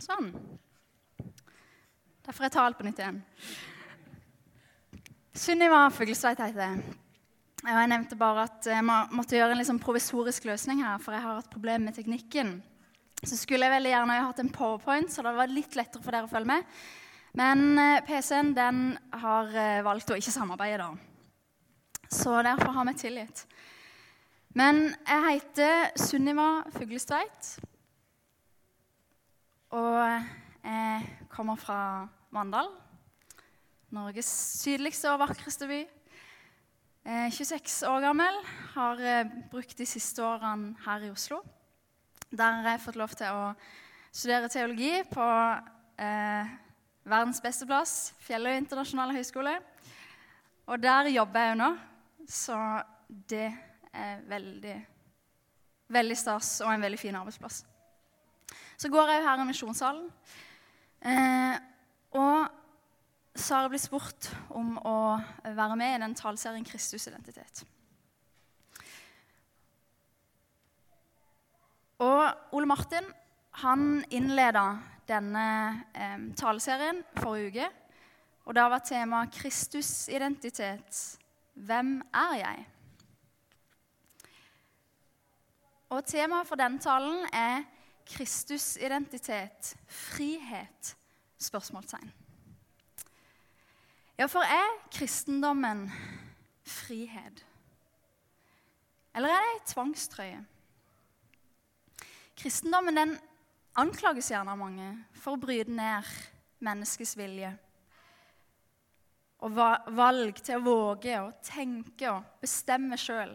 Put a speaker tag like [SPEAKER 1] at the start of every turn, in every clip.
[SPEAKER 1] Sånn. Derfor er jeg ta alt på nytt igjen. Sunniva Fuglesveit heter jeg. Jeg nevnte bare at jeg måtte gjøre en liksom provisorisk løsning her, for jeg har hatt problemer med teknikken. Så skulle jeg veldig gjerne hatt en powerpoint, så det var litt lettere for dere å følge med. Men eh, PC-en den har eh, valgt å ikke samarbeide, da. Så derfor har vi tilgitt. Men jeg heter Sunniva Fuglestveit. Og jeg kommer fra Mandal. Norges sydligste og vakreste by. Jeg er 26 år gammel. Har eh, brukt de siste årene her i Oslo. Der har jeg fått lov til å studere teologi på eh, verdens beste plass, Fjelløy internasjonale høgskole. Og der jobber jeg jo nå, så det er veldig, veldig stas og en veldig fin arbeidsplass. Så går jeg her i Misjonssalen. Eh, og jeg blitt spurt om å være med i den taleserien Kristus identitet. Og Ole Martin han innleda denne eh, taleserien forrige uke. Og da var temaet 'Kristusidentitet'. Hvem er jeg? Og temaet for denne talen er Kristusidentitet, frihet? spørsmålstegn. Ja, for er kristendommen frihet? Eller er det ei tvangstrøye? Kristendommen den anklages gjerne av mange for å bryte ned menneskets vilje. Og valg til å våge å tenke og bestemme sjøl.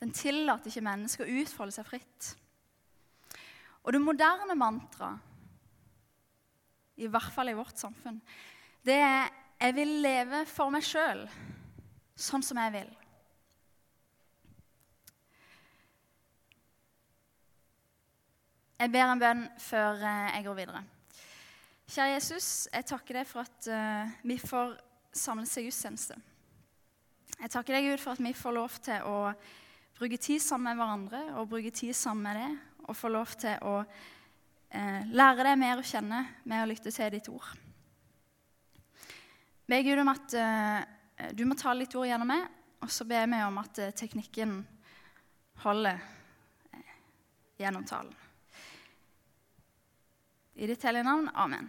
[SPEAKER 1] Den tillater ikke mennesker å utfolde seg fritt. Og det moderne mantraet, i hvert fall i vårt samfunn, det er 'Jeg vil leve for meg sjøl, sånn som jeg vil'. Jeg ber en bønn før eh, jeg går videre. Kjære Jesus, jeg takker deg for at uh, vi får samles til gudstjeneste. Jeg takker deg, Gud, for at vi får lov til å bruke tid sammen med hverandre og bruke tid sammen med deg, og få lov til å eh, lære deg mer å kjenne med å lytte til ditt ord. Be Gud om at eh, du må tale litt ord gjennom meg, og så ber vi om at teknikken holder gjennom talen. I ditt hellige navn. Amen.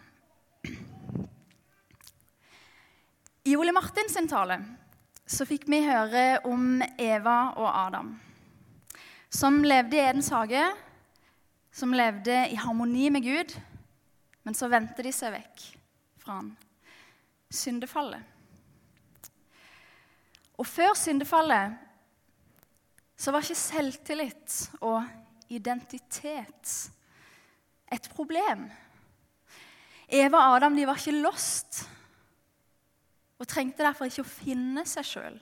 [SPEAKER 1] I Ole Martin sin tale så fikk vi høre om Eva og Adam, som levde i Edens hage, som levde i harmoni med Gud, men så vendte de seg vekk fra han. Syndefallet. Og før syndefallet så var ikke selvtillit og identitet et problem. Eva og Adam de var ikke lost og trengte derfor ikke å finne seg sjøl.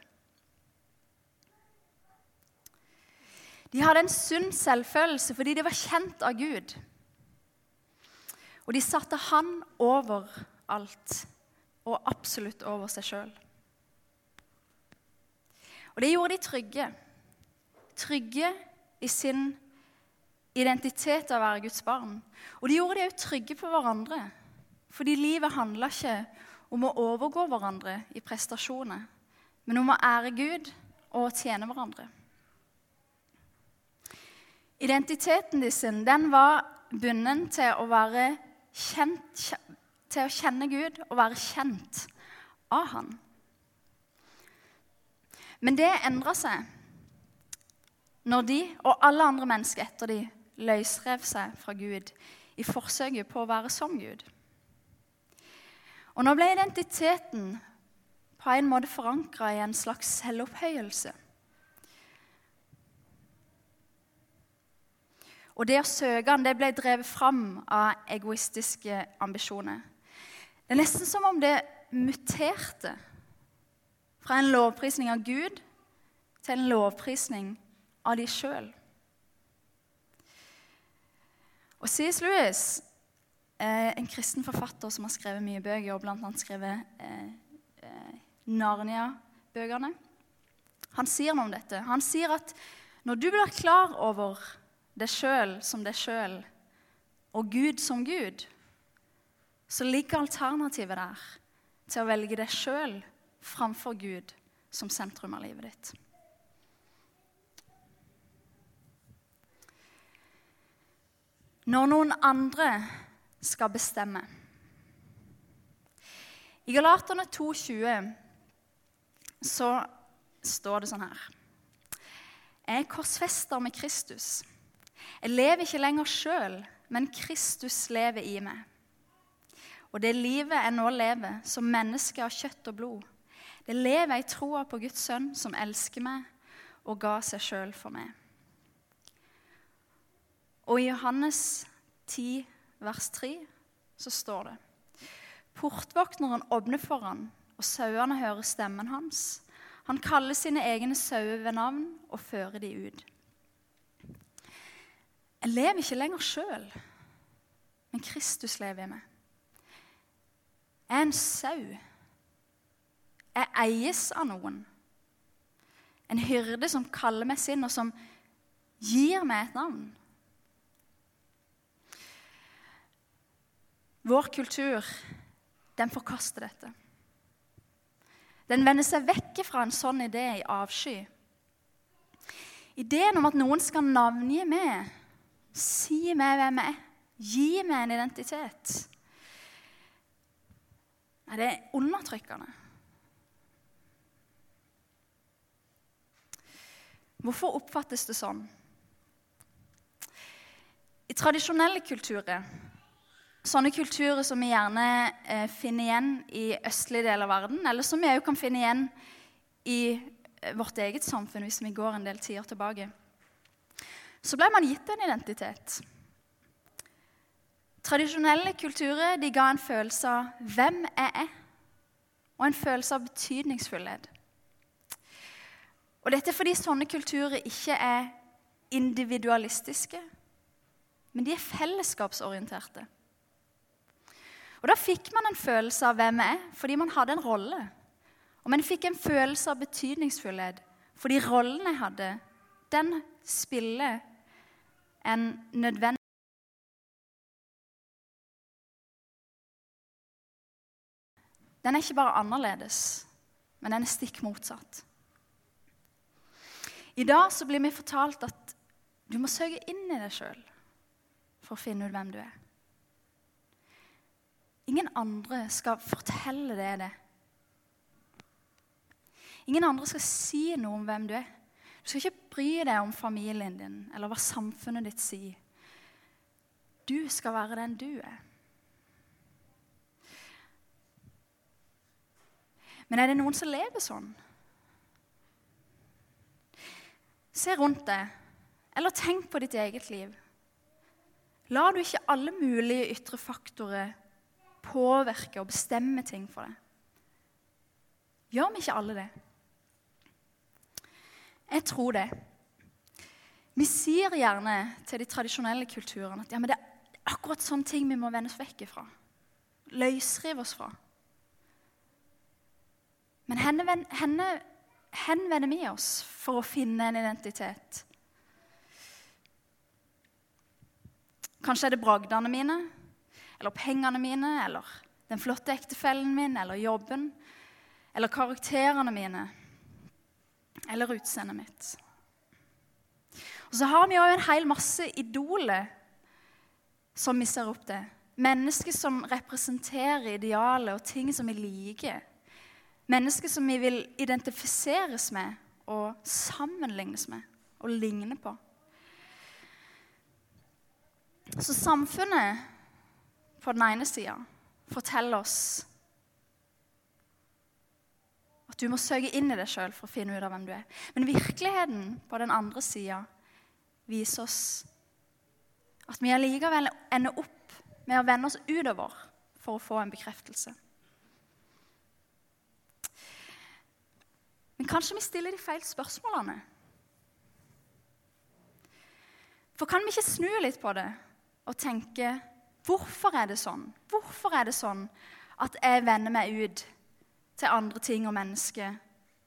[SPEAKER 1] De hadde en sunn selvfølelse fordi de var kjent av Gud. Og de satte han over alt og absolutt over seg sjøl. Og det gjorde de trygge. Trygge i sin identitet av å være Guds barn. Og de gjorde de òg trygge på hverandre. Fordi livet handla ikke om å overgå hverandre i prestasjoner, men om å ære Gud og tjene hverandre. Identiteten sin den var bundet til å være kjent, til å kjenne Gud og være kjent av Han. Men det endra seg når de og alle andre mennesker etter de løsrev seg fra Gud i forsøket på å være som Gud. Og nå ble identiteten på en måte forankra i en slags selvopphøyelse. Og det å søke han, det ble drevet fram av egoistiske ambisjoner. Det er nesten som om det muterte fra en lovprisning av Gud til en lovprisning av de sjøl. Og C.S. Lewis, en kristen forfatter som har skrevet mye bøker, og bl.a. skrevet eh, eh, Narnia-bøkene, han sier noe om dette. Han sier at når du blir klar over deg sjøl som deg sjøl, og Gud som Gud, så ligger alternativet der til å velge deg sjøl framfor Gud som sentrum av livet ditt. Når noen andre skal bestemme I Galaterne 2,20 så står det sånn her Jeg er korsfester med Kristus. Jeg lever ikke lenger sjøl, men Kristus lever i meg. Og det livet jeg nå lever, som menneske av kjøtt og blod, det lever jeg i troa på Guds sønn, som elsker meg og ga seg sjøl for meg. Og i Johannes 10, vers 3, så står det Portvokteren åpner for han, og sauene hører stemmen hans. Han kaller sine egne sauer ved navn og fører de ut. Jeg lever ikke lenger sjøl, men Kristus lever i meg. Jeg er en sau. Jeg eies av noen. En hyrde som kaller meg sin, og som gir meg et navn. Vår kultur, den forkaster dette. Den vender seg vekk fra en sånn idé i avsky. Ideen om at noen skal navngi meg, si meg hvem jeg er, gi meg en identitet, er det undertrykkende. Hvorfor oppfattes det sånn? I tradisjonelle kulturer, sånne kulturer som vi gjerne eh, finner igjen i østlige deler av verden, eller som vi òg kan finne igjen i eh, vårt eget samfunn hvis vi går en del tider tilbake, så ble man gitt en identitet. Tradisjonelle kulturer de ga en følelse av 'hvem jeg er', og en følelse av betydningsfullhet. Og Dette er fordi sånne kulturer ikke er individualistiske, men de er fellesskapsorienterte. Og Da fikk man en følelse av hvem jeg er, fordi man hadde en rolle. Og man fikk en følelse av betydningsfullhet fordi rollen jeg hadde, den spiller en nødvendig Den er ikke bare annerledes, men den er stikk motsatt. I dag så blir vi fortalt at du må søke inn i deg sjøl for å finne ut hvem du er. Ingen andre skal fortelle deg det. Ingen andre skal si noe om hvem du er. Du skal ikke bry deg om familien din eller hva samfunnet ditt sier. Du skal være den du er. Men er det noen som lever sånn? Se rundt deg, eller tenk på ditt eget liv. Lar du ikke alle mulige ytre faktorer påvirke og bestemme ting for deg? Gjør vi ikke alle det? Jeg tror det. Vi sier gjerne til de tradisjonelle kulturene at ja, det er akkurat sånne ting vi må vende oss vekk ifra. Løsrive oss fra. Men henne, henne henvender vi oss for å finne en identitet. Kanskje er det bragdene mine, eller pengene mine, eller den flotte ektefellen min, eller jobben, eller karakterene mine, eller utseendet mitt. Og så har vi òg en hel masse idoler som vi ser opp til. Mennesker som representerer idealet og ting som vi liker. Mennesker som vi vil identifiseres med og sammenlignes med og ligne på. Så samfunnet på den ene sida forteller oss du må søke inn i deg sjøl for å finne ut av hvem du er. Men virkeligheten på den andre sida viser oss at vi allikevel ender opp med å vende oss utover for å få en bekreftelse. Men kanskje vi stiller de feil spørsmålene? For kan vi ikke snu litt på det og tenke hvorfor er det sånn? Hvorfor er det sånn at jeg vender meg ut til andre ting og mennesker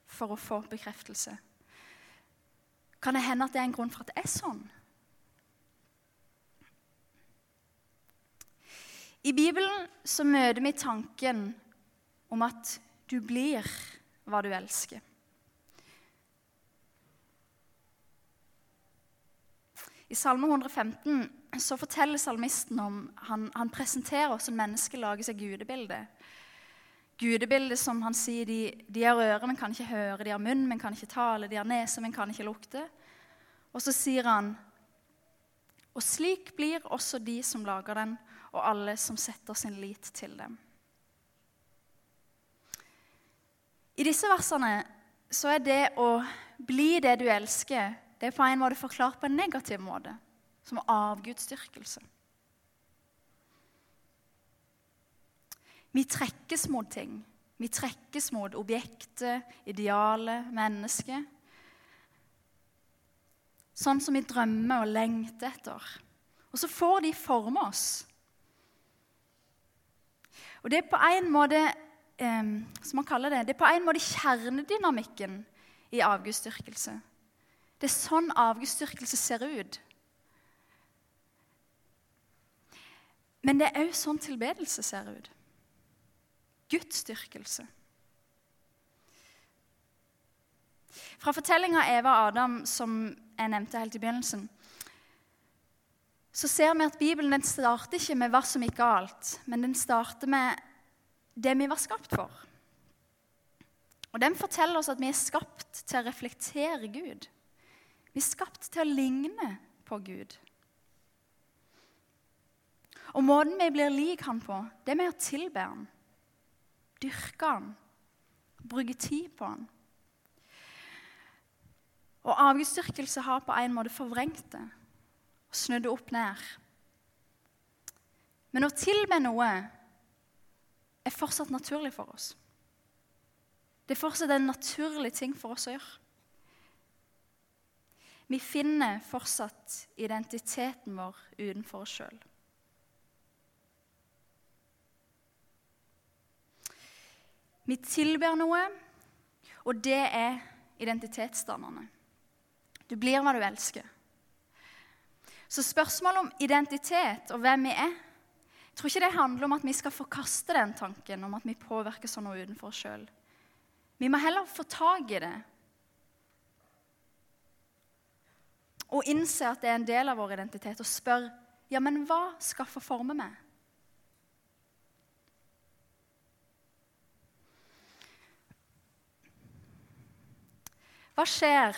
[SPEAKER 1] for å få bekreftelse? Kan det hende at det er en grunn for at det er sånn? I Bibelen så møter vi tanken om at du blir hva du elsker. I Salme 115 så forteller salmisten om han, han presenterer hvordan mennesket lager seg gudebilde. Gudebildet som han sier de, de har ører, men kan ikke høre, de har munn, men kan ikke tale, de har nese, men kan ikke lukte. Og så sier han og slik blir også de som lager den, og alle som setter sin lit til dem. I disse versene så er det å bli det du elsker, det er på en måte forklart på en negativ måte, som avgudsdyrkelse. Vi trekkes mot ting. Vi trekkes mot objektet, idealet, mennesket. Sånn som vi drømmer og lengter etter. Og så får de forme oss. Og det er på en måte eh, som man kaller det, det er på en måte kjernedynamikken i avgudsdyrkelse. Det er sånn avgudsdyrkelse ser ut. Men det er òg sånn tilbedelse ser ut. Gudsdyrkelse. Fra fortellinga av Eva og Adam, som jeg nevnte helt i begynnelsen, så ser vi at Bibelen den starter ikke med hva som gikk galt, men den starter med det vi var skapt for. Og Den forteller oss at vi er skapt til å reflektere Gud. Vi er skapt til å ligne på Gud. Og måten vi blir lik han på, det er med å tilbe han, dyrke han, bruke tid på han. Og avgudsdyrkelse har på en måte forvrengt det og snudd det opp ned. Men å tilbe noe er fortsatt naturlig for oss. Det er fortsatt en naturlig ting for oss å gjøre. Vi finner fortsatt identiteten vår utenfor oss sjøl. Vi tilber noe, og det er identitetsdannende. Du blir hva du elsker. Så spørsmålet om identitet og hvem vi er, jeg tror ikke det handler om at vi skal forkaste den tanken om at vi påvirker sånn noe utenfor oss sjøl. Vi må heller få tak i det og innse at det er en del av vår identitet, og spør ja, men hva skal få forme meg? Hva skjer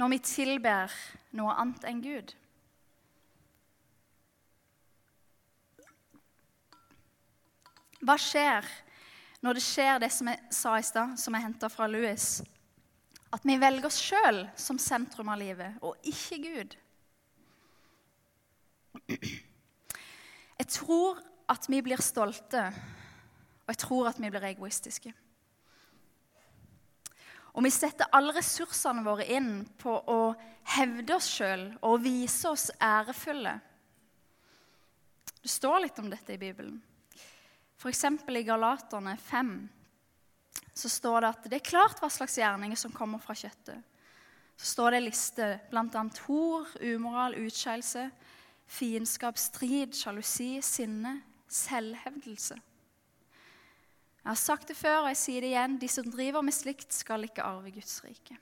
[SPEAKER 1] når vi tilber noe annet enn Gud? Hva skjer når det skjer det som jeg sa i stad, som jeg henta fra Louis? At vi velger oss sjøl som sentrum av livet, og ikke Gud. Jeg tror at vi blir stolte, og jeg tror at vi blir egoistiske. Og vi setter alle ressursene våre inn på å hevde oss sjøl og vise oss ærefulle. Det står litt om dette i Bibelen. F.eks. i Galaterne 5, så står det at det er klart hva slags gjerninger som kommer fra kjøttet. Så står det en liste bl.a. hor, umoral, utskeielse, fiendskap, strid, sjalusi, sinne, selvhevdelse. Jeg har sagt det før, og jeg sier det igjen. De som driver med slikt, skal ikke arve Guds rike.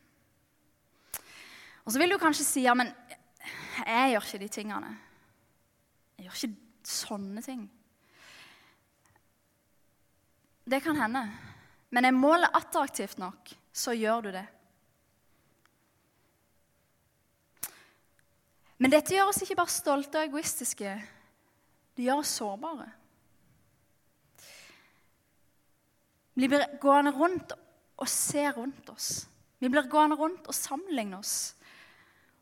[SPEAKER 1] Og så vil du kanskje si ja, men jeg gjør ikke de tingene. Jeg gjør ikke sånne ting. Det kan hende. Men er målet attraktivt nok, så gjør du det. Men dette gjør oss ikke bare stolte og egoistiske. Det gjør oss sårbare. Vi blir gående rundt og se rundt oss. Vi blir gående rundt og sammenligne oss.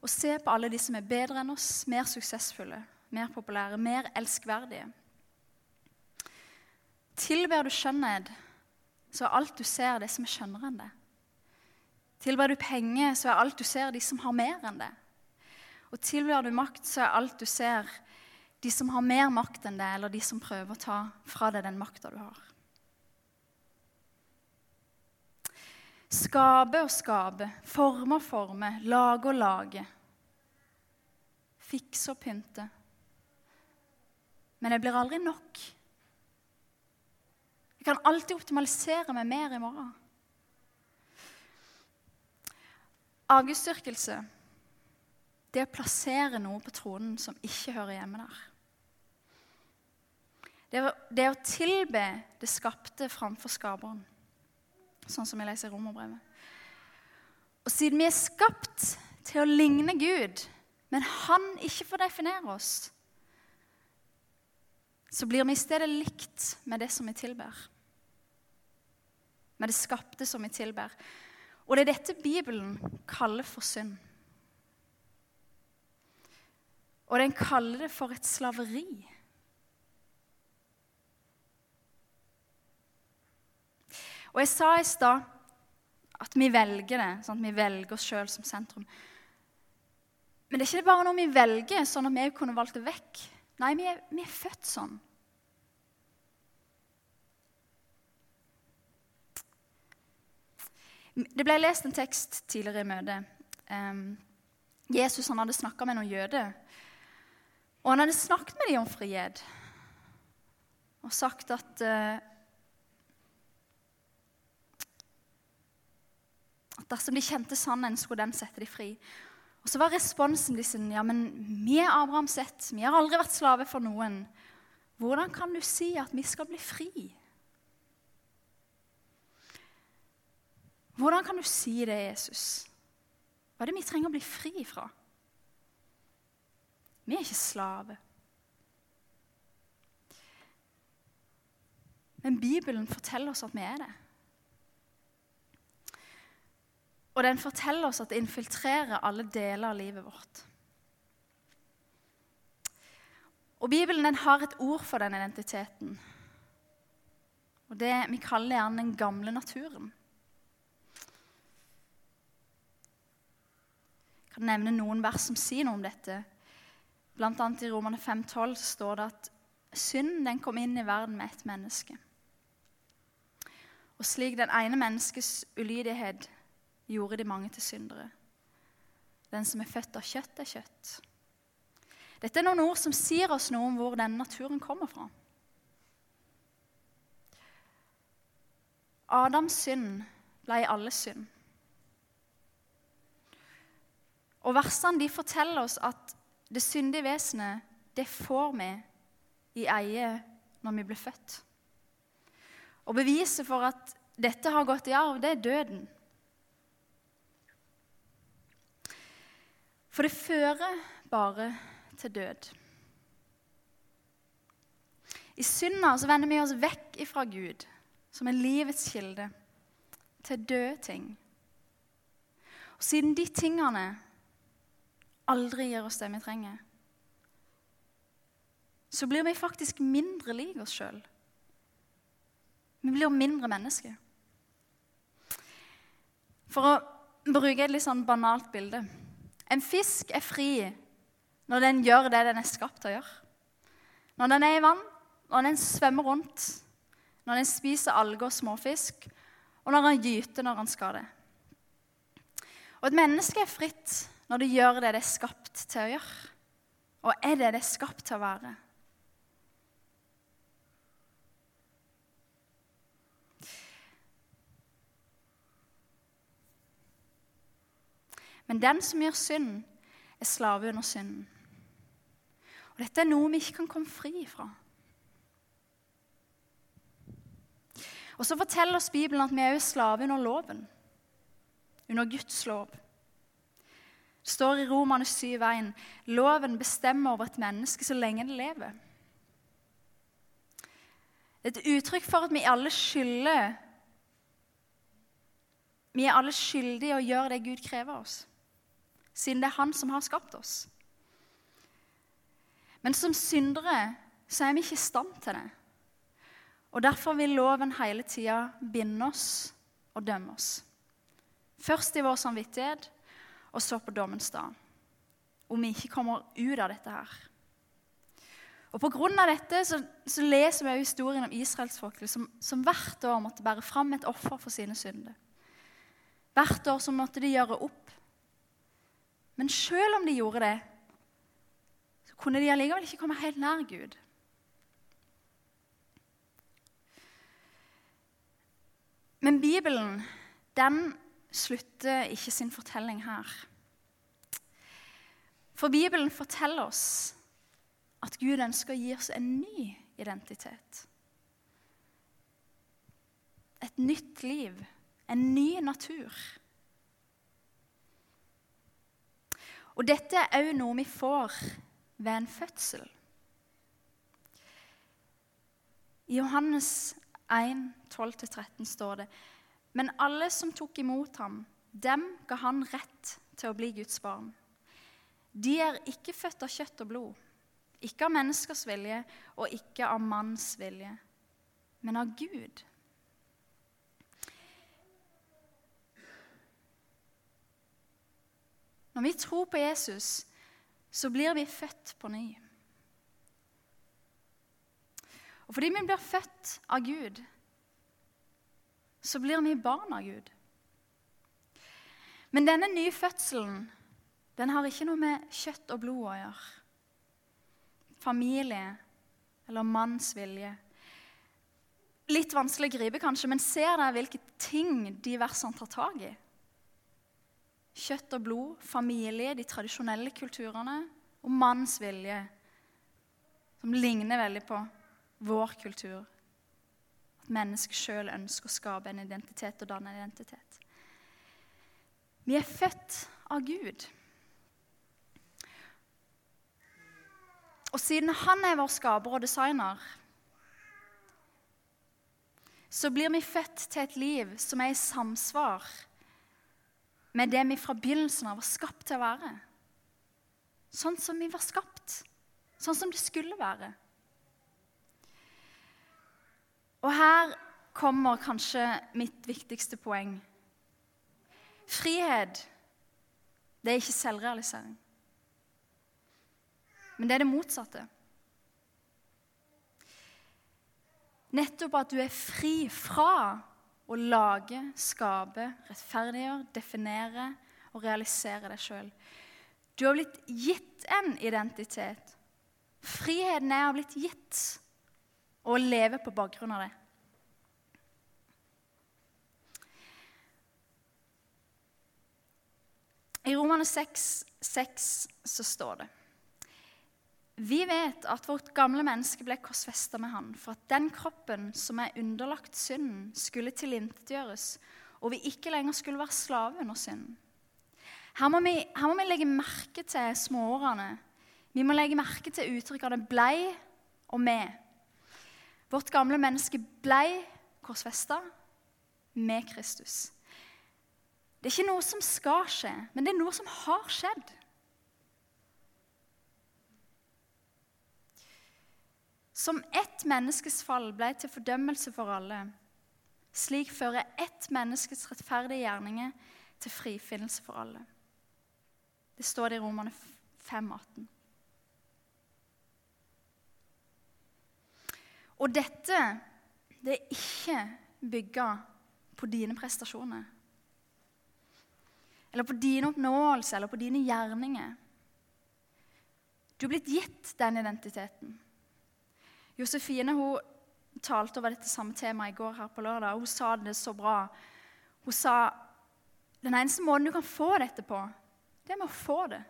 [SPEAKER 1] Og se på alle de som er bedre enn oss, mer suksessfulle, mer populære, mer elskverdige. Tilber du skjønnhet, så er alt du ser, det som er skjønnere enn det. Tilber du penger, så er alt du ser, de som har mer enn det. Og tilber du makt, så er alt du ser, de som har mer makt enn det, eller de som prøver å ta fra deg den makta du har. Skape og skape, forme og forme, lage og lage. Fikse og pynte. men jeg blir aldri nok. Jeg kan alltid optimalisere meg mer i morgen. Avgudsdyrkelse det å plassere noe på tronen som ikke hører hjemme der. Det er, det å tilbe det skapte framfor skaperen, sånn som jeg leser i Romerbrevet. Og siden vi er skapt til å ligne Gud, men Han ikke får definere oss, så blir vi i stedet likt med det som vi tilber. Med det skapte som vi tilber. Og det er dette Bibelen kaller for synd. Og den kaller det for et slaveri. Og jeg sa i stad at vi velger det. Sånn at vi velger oss sjøl som sentrum. Men det er ikke bare noe vi velger, sånn at vi kunne valgt det vekk. Nei, vi er, vi er født sånn. Det ble lest en tekst tidligere i møtet. Um, Jesus han hadde snakka med noen jøder. Og han hadde snakket med dem om frihet og sagt at uh, dersom de kjente sannheten, skulle den sette de fri. Og Så var responsen de sin, ja, men vi er Abraham sett. vi har aldri vært slave for noen. Hvordan kan du si at vi skal bli fri? Hvordan kan du si det, Jesus? Hva er det vi trenger å bli fri fra? Vi er ikke slave. Men Bibelen forteller oss at vi er det. Og den forteller oss at det infiltrerer alle deler av livet vårt. Og Bibelen den har et ord for den identiteten. Og det Vi kaller gjerne den gamle naturen. Jeg kan nevne noen vers som sier noe om dette. Blant annet I Romane 5,12 står det at synden den kom inn i verden med ett menneske. Og slik den ene menneskes ulydighet gjorde de mange til syndere. Den som er født av kjøtt, er kjøtt. Dette er noen ord som sier oss noe om hvor denne naturen kommer fra. Adams synd ble i alle synd. Og Versene de forteller oss at det syndige vesenet det får vi i eie når vi blir født. Og Beviset for at dette har gått i arv, det er døden. For det fører bare til død. I synda så vender vi oss vekk ifra Gud, som er livets kilde, til døde ting. Og siden de tingene aldri gir oss det vi trenger, så blir vi faktisk mindre lik oss sjøl. Vi blir mindre mennesker. For å bruke et litt sånn banalt bilde en fisk er fri når den gjør det den er skapt til å gjøre. Når den er i vann, når den svømmer rundt, når den spiser alger og småfisk, og når den gyter når den skal det. Og et menneske er fritt når det gjør det det er skapt til å gjøre. Og er det det er skapt til å være. Men den som gjør synd, er slave under synden. Og Dette er noe vi ikke kan komme fri fra. Og Så forteller oss Bibelen at vi er jo slave under loven, under Guds lov. Det står i Romane 7,1.: Loven bestemmer over et menneske så lenge det lever. Det er et uttrykk for at vi alle skylder Vi er alle skyldige å gjøre det Gud krever av oss siden det er Han som har skapt oss. Men som syndere så er vi ikke i stand til det. Og Derfor vil loven hele tida binde oss og dømme oss. Først i vår samvittighet, og så på dommens dag. Om vi ikke kommer ut av dette her. Og av dette så, så leser vi historien om israelsfolket som, som hvert år måtte bære fram et offer for sine synder. Hvert år så måtte de gjøre opp men selv om de gjorde det, så kunne de allikevel ikke komme helt nær Gud. Men Bibelen den slutter ikke sin fortelling her. For Bibelen forteller oss at Gud ønsker å gi oss en ny identitet. Et nytt liv, en ny natur. Og dette er òg noe vi får ved en fødsel. I Johannes 1, 12-13 står det Men alle som tok imot ham, dem ga han rett til å bli Guds barn. De er ikke født av kjøtt og blod, ikke av menneskers vilje og ikke av manns vilje, men av Gud. Når vi tror på Jesus, så blir vi født på ny. Og fordi vi blir født av Gud, så blir vi barn av Gud. Men denne nye fødselen den har ikke noe med kjøtt og blod å gjøre. Familie eller manns vilje. Litt vanskelig å gripe, kanskje, men ser dere hvilke ting de versene tar tak i? Kjøtt og blod, familie, de tradisjonelle kulturene og manns vilje, som ligner veldig på vår kultur. At mennesket sjøl ønsker å skape en identitet og danne en identitet. Vi er født av Gud. Og siden han er vår skaper og designer, så blir vi født til et liv som er i samsvar med det vi fra begynnelsen av var skapt til å være. Sånn som vi var skapt. Sånn som det skulle være. Og her kommer kanskje mitt viktigste poeng. Frihet, det er ikke selvrealisering. Men det er det motsatte. Nettopp at du er fri fra å lage, skape, rettferdiggjøre, definere og realisere deg sjøl. Du har blitt gitt en identitet. Friheten er å ha blitt gitt og å leve på bakgrunn av det. I Romane 6, 6 så står det vi vet at vårt gamle menneske ble korsfesta med han, for at den kroppen som er underlagt synden, skulle tilintetgjøres, og vi ikke lenger skulle være slave under synden. Her må, vi, her må vi legge merke til småårene. Vi må legge merke til uttrykkene 'blei' og 'med'. Vårt gamle menneske blei korsfesta med Kristus. Det er ikke noe som skal skje, men det er noe som har skjedd. Som ett menneskes fall ble til fordømmelse for alle, slik fører ett menneskes rettferdige gjerninger til frifinnelse for alle. Det står det i Romane 5, 18. Og dette det er ikke bygga på dine prestasjoner. Eller på dine oppnåelser eller på dine gjerninger. Du er blitt gitt den identiteten. Josefine hun talte over dette samme temaet i går her på lørdag. Hun sa det så bra. Hun sa den eneste måten du kan få dette på, det er med å få det.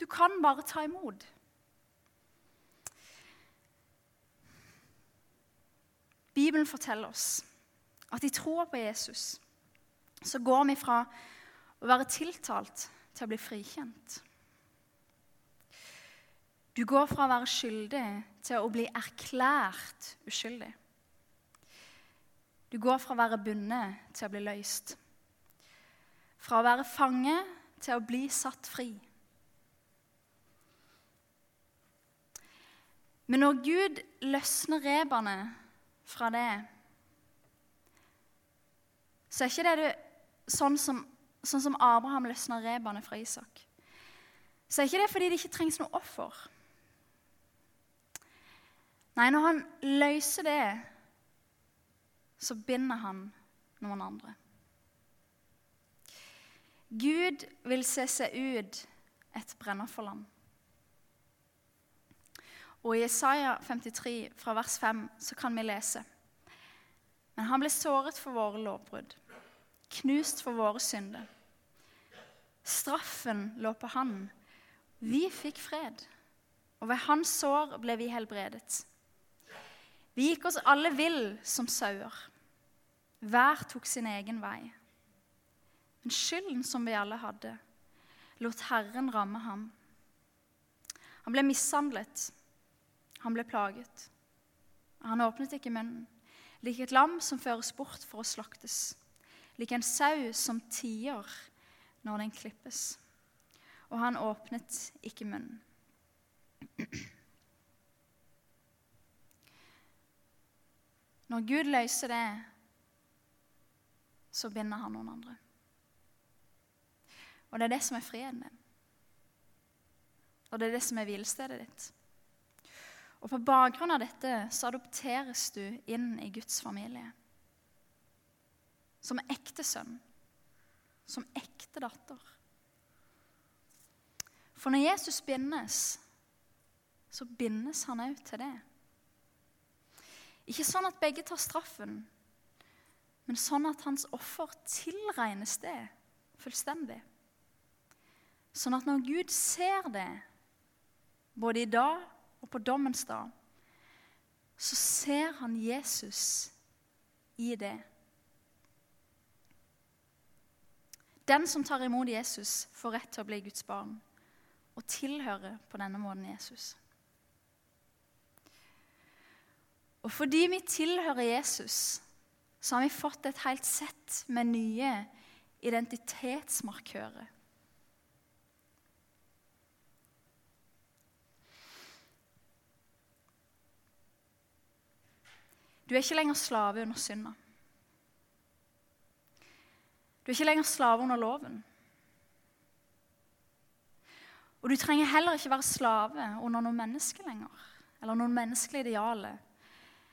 [SPEAKER 1] Du kan bare ta imot. Bibelen forteller oss at i troa på Jesus så går vi fra å være tiltalt til å bli frikjent. Du går fra å være skyldig til å bli erklært uskyldig. Du går fra å være bundet til å bli løst. Fra å være fange til å bli satt fri. Men når Gud løsner rebene fra det, så er ikke det du, sånn, som, sånn som Abraham løsner rebene fra Isak. Så er ikke det fordi det ikke trengs noe offer. Nei, når han løser det, så binder han noen andre. Gud vil se seg ut et brennerforlam. Og I Isaiah 53, fra vers 5, så kan vi lese. Men han ble såret for våre lovbrudd, knust for våre synder. Straffen lå på han. Vi fikk fred, og ved hans sår ble vi helbredet. Vi gikk oss alle vill som sauer. Hver tok sin egen vei. Men skylden som vi alle hadde, lot Herren ramme ham. Han ble mishandlet, han ble plaget. Han åpnet ikke munnen, lik et lam som føres bort for å slaktes, lik en sau som tier når den klippes. Og han åpnet ikke munnen. Når Gud løser det, så binder han noen andre. Og det er det som er freden din. Og det er det som er hvilestedet ditt. Og på bakgrunn av dette så adopteres du inn i Guds familie. Som ekte sønn. Som ekte datter. For når Jesus bindes, så bindes han òg til det. Ikke sånn at begge tar straffen, men sånn at hans offer tilregnes det fullstendig. Sånn at når Gud ser det, både i dag og på dommens dag, så ser han Jesus i det. Den som tar imot Jesus, får rett til å bli Guds barn og tilhører på denne måten Jesus. Og fordi vi tilhører Jesus, så har vi fått et helt sett med nye identitetsmarkører. Du er ikke lenger slave under synda. Du er ikke lenger slave under loven. Og du trenger heller ikke være slave under noen menneske lenger, eller noen menneskelige idealer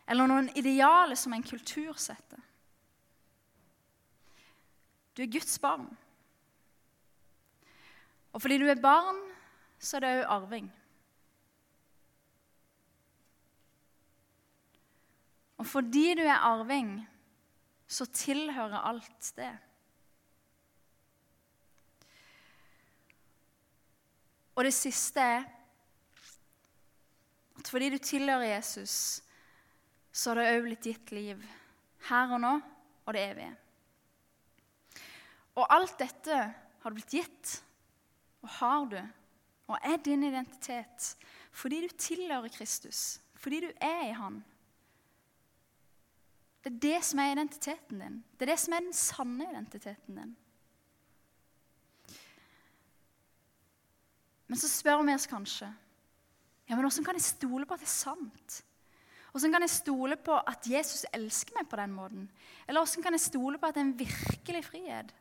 [SPEAKER 1] eller noen idealer som en kultur setter. Du er Guds barn. Og fordi du er barn, så er det òg arving. Og fordi du er arving, så tilhører alt det. Og det siste er at fordi du tilhører Jesus, så har det òg blitt gitt liv her og nå og det evige. Og alt dette har blitt gitt, og har du, og er din identitet fordi du tilhører Kristus, fordi du er i Han. Det er det som er identiteten din. Det er det som er den sanne identiteten din. Men så spør vi oss kanskje ja, men hvordan kan jeg stole på at det er sant? Hvordan kan jeg stole på at Jesus elsker meg på den måten? Eller hvordan kan jeg stole på at det er en virkelig frihet?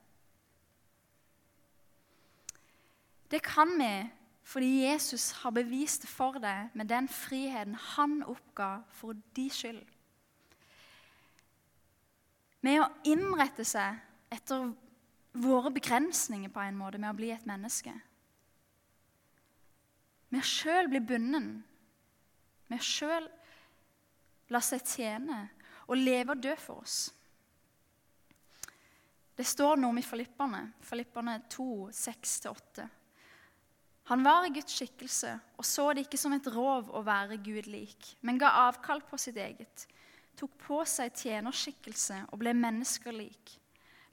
[SPEAKER 1] Det kan vi fordi Jesus har bevist det for deg med den friheten han oppga for de skyld. Med å innrette seg etter våre begrensninger på en måte med å bli et menneske. Med å sjøl bli bunden. Med å sjøl la seg tjene og leve og dø for oss. Det står noe om i Filipperne, Filipperne 2, 6-8. Han var i Guds skikkelse og så det ikke som et rov å være Gud lik, men ga avkall på sitt eget, tok på seg tjenerskikkelse og ble menneskelik.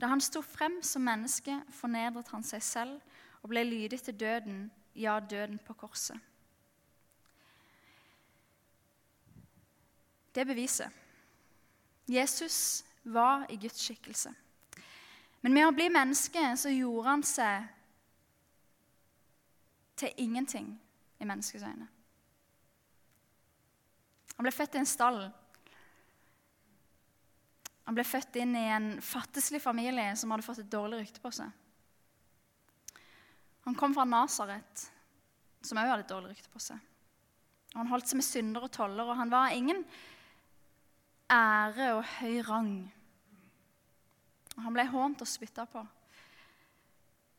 [SPEAKER 1] Da han sto frem som menneske, fornedret han seg selv og ble lydig til døden, ja, døden på korset. Det beviset. Jesus var i Guds skikkelse. Men med å bli menneske så gjorde han seg til ingenting i menneskets øyne. Han ble født i en stall. Han ble født inn i en fattigslig familie som hadde fått et dårlig rykte på seg. Han kom fra Nasaret, som òg hadde et dårlig rykte på seg. Han holdt seg med syndere og toller, og han var ingen ære og høy rang. Han ble hånt og spytta på.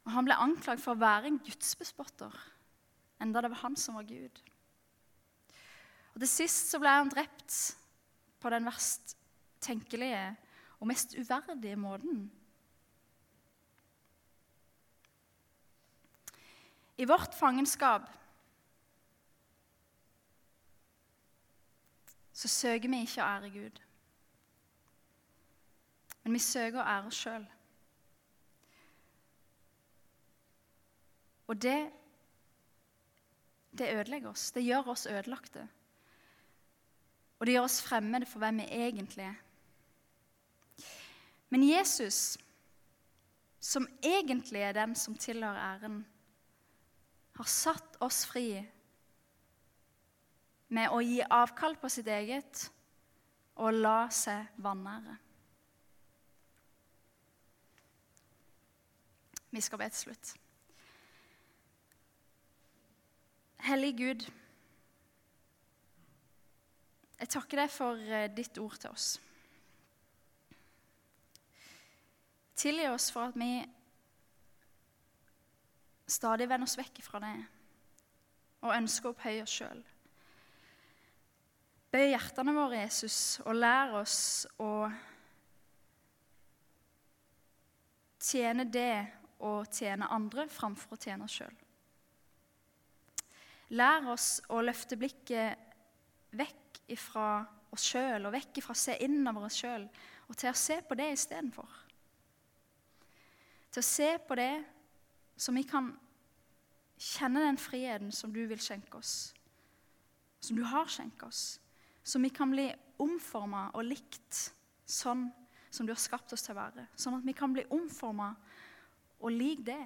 [SPEAKER 1] Og han ble anklagd for å være en gudsbespotter, enda det var han som var Gud. Og Til sist så ble han drept på den verst tenkelige og mest uverdige måten. I vårt fangenskap så søker vi ikke å ære Gud. Men vi søker ære oss sjøl. Og det, det ødelegger oss. Det gjør oss ødelagte. Og det gjør oss fremmede for hvem vi egentlig er. Men Jesus, som egentlig er den som tilhører æren, har satt oss fri med å gi avkall på sitt eget og la seg vanære. Vi skal be til slutt. Hellige Gud, jeg takker deg for eh, ditt ord til oss. Tilgi oss for at vi stadig vender oss vekk fra det og ønsker å opphøye oss sjøl. Bøy hjertene våre, Jesus, og lær oss å tjene det og tjene andre framfor å tjene oss sjøl. Lær oss å løfte blikket vekk fra oss sjøl og vekk fra å se innover oss sjøl, og til å se på det istedenfor. Til å se på det så vi kan kjenne den friheten som du vil skjenke oss, som du har skjenket oss. Så vi kan bli omforma og likt sånn som du har skapt oss til å være. Sånn at vi kan bli omforma og lik det.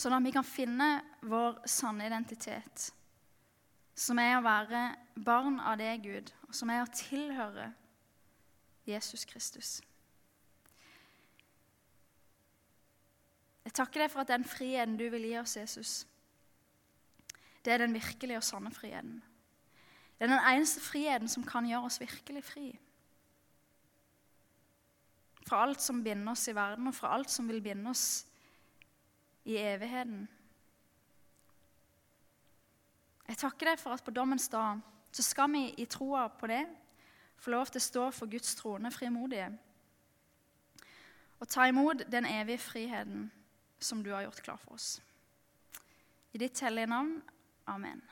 [SPEAKER 1] Sånn at vi kan finne vår sanne identitet, som er å være barn av det Gud, og som er å tilhøre Jesus Kristus. Jeg takker deg for at den friheten du vil gi oss, Jesus, det er den virkelige og sanne friheten. Det er den eneste friheten som kan gjøre oss virkelig fri. Fra alt som binder oss i verden, og fra alt som vil binde oss i evigheten. Jeg takker deg for at på dommens dag så skal vi i troa på det få lov til å stå for Guds trone frimodige og ta imot den evige friheten som du har gjort klar for oss. I ditt hellige navn. Amen.